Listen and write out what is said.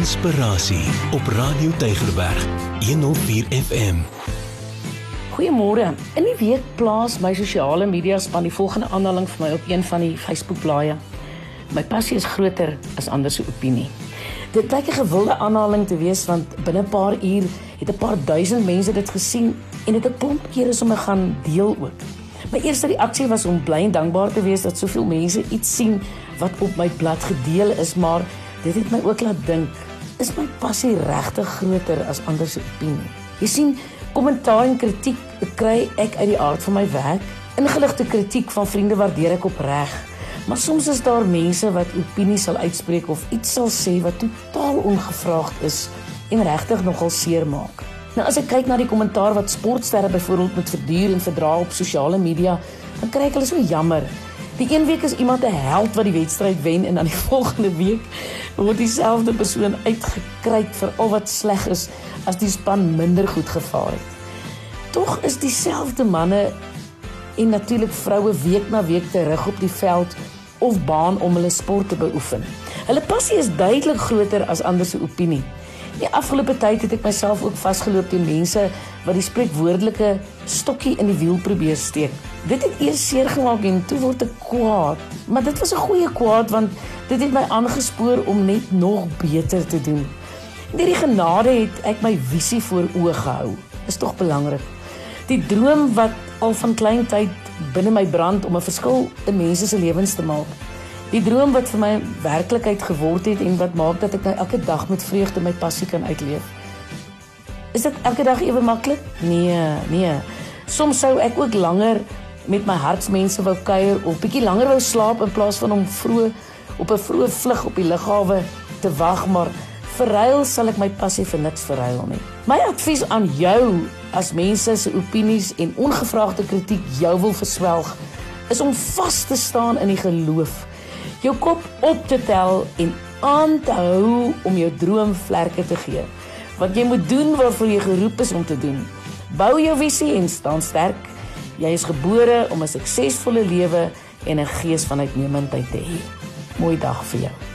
Inspirasie op Radio Tygerberg 104 FM. Goeiemôre. In die week plaas my sosiale media span die volgende aanhaling vir my op een van die Facebook blaaie. My passie is groter as ander se opinie. Dit blyk 'n gewilde aanhaling te wees want binne 'n paar uur het 'n paar duisend mense dit gesien en dit 'n klomp kere sommer gaan deel ook. My eerste reaksie was om bly en dankbaar te wees dat soveel mense iets sien wat op my blad gedeel is, maar dit het my ook laat dink, is my passie regtig groter as ander se opinie? Jy sien, kommentaar en kritiek kry ek uit die aard van my werk. Ingeligte kritiek van vriende waardeer ek opreg. Maar soms is daar mense wat opinies sal uitspreek of iets sal sê wat totaal ongevraagd is en regtig nogal seermaak. Nou as ek kyk na die kommentaar wat sportsterre byvoorbeeld moet verduur en verdra op sosiale media, dan kry ek hulle so jammer. Die een week is iemand 'n held wat die wedstryd wen en dan die volgende week word dieselfde persoon uitgekry vir al wat sleg is as die span minder goed gevaar het. Tog is dieselfde manne en natuurlik vroue week na week terug op die veld of baan om hulle sport te beoefen. Hulle passie is duidelik groter as ander se opinie. Die afgelope tyd het ek myself ook vasgeloop teen mense wat die spreekwoordelike stokkie in die wiel probeer steek. Dit het eers seer gemaak en toe word ek kwaad, maar dit was 'n goeie kwaad want dit het my aangespoor om net nog beter te doen. Deur die genade het ek my visie voor oë gehou. Is tog belangrik. Die droom wat al van klein tyd binne my brand om 'n verskil in mense se lewens te maak. Die droom wat vir my werklikheid geword het en wat maak dat ek nou elke dag met vreugde my passie kan uitleef. Is dit elke dag ewe maklik? Nee, nee. Soms sou ek ook langer met my hartsmense wou kuier of bietjie langer wou slaap in plaas van om vroeg op 'n vroeë vlug op die lughawe te wag, maar verruil sal ek my passie vir niks verruil nie. My advies aan jou as mense se opinies en ongevraagde kritiek jou wil verswelg, is om vas te staan in die geloof jou kop op te tel en aan te hou om jou droom vlerke te gee. Wat jy moet doen waarvoor jy geroep is om te doen. Bou jou visie en staan sterk. Jy is gebore om 'n suksesvolle lewe en 'n gees van uitnemendheid te hê. Mooi dag vir jou.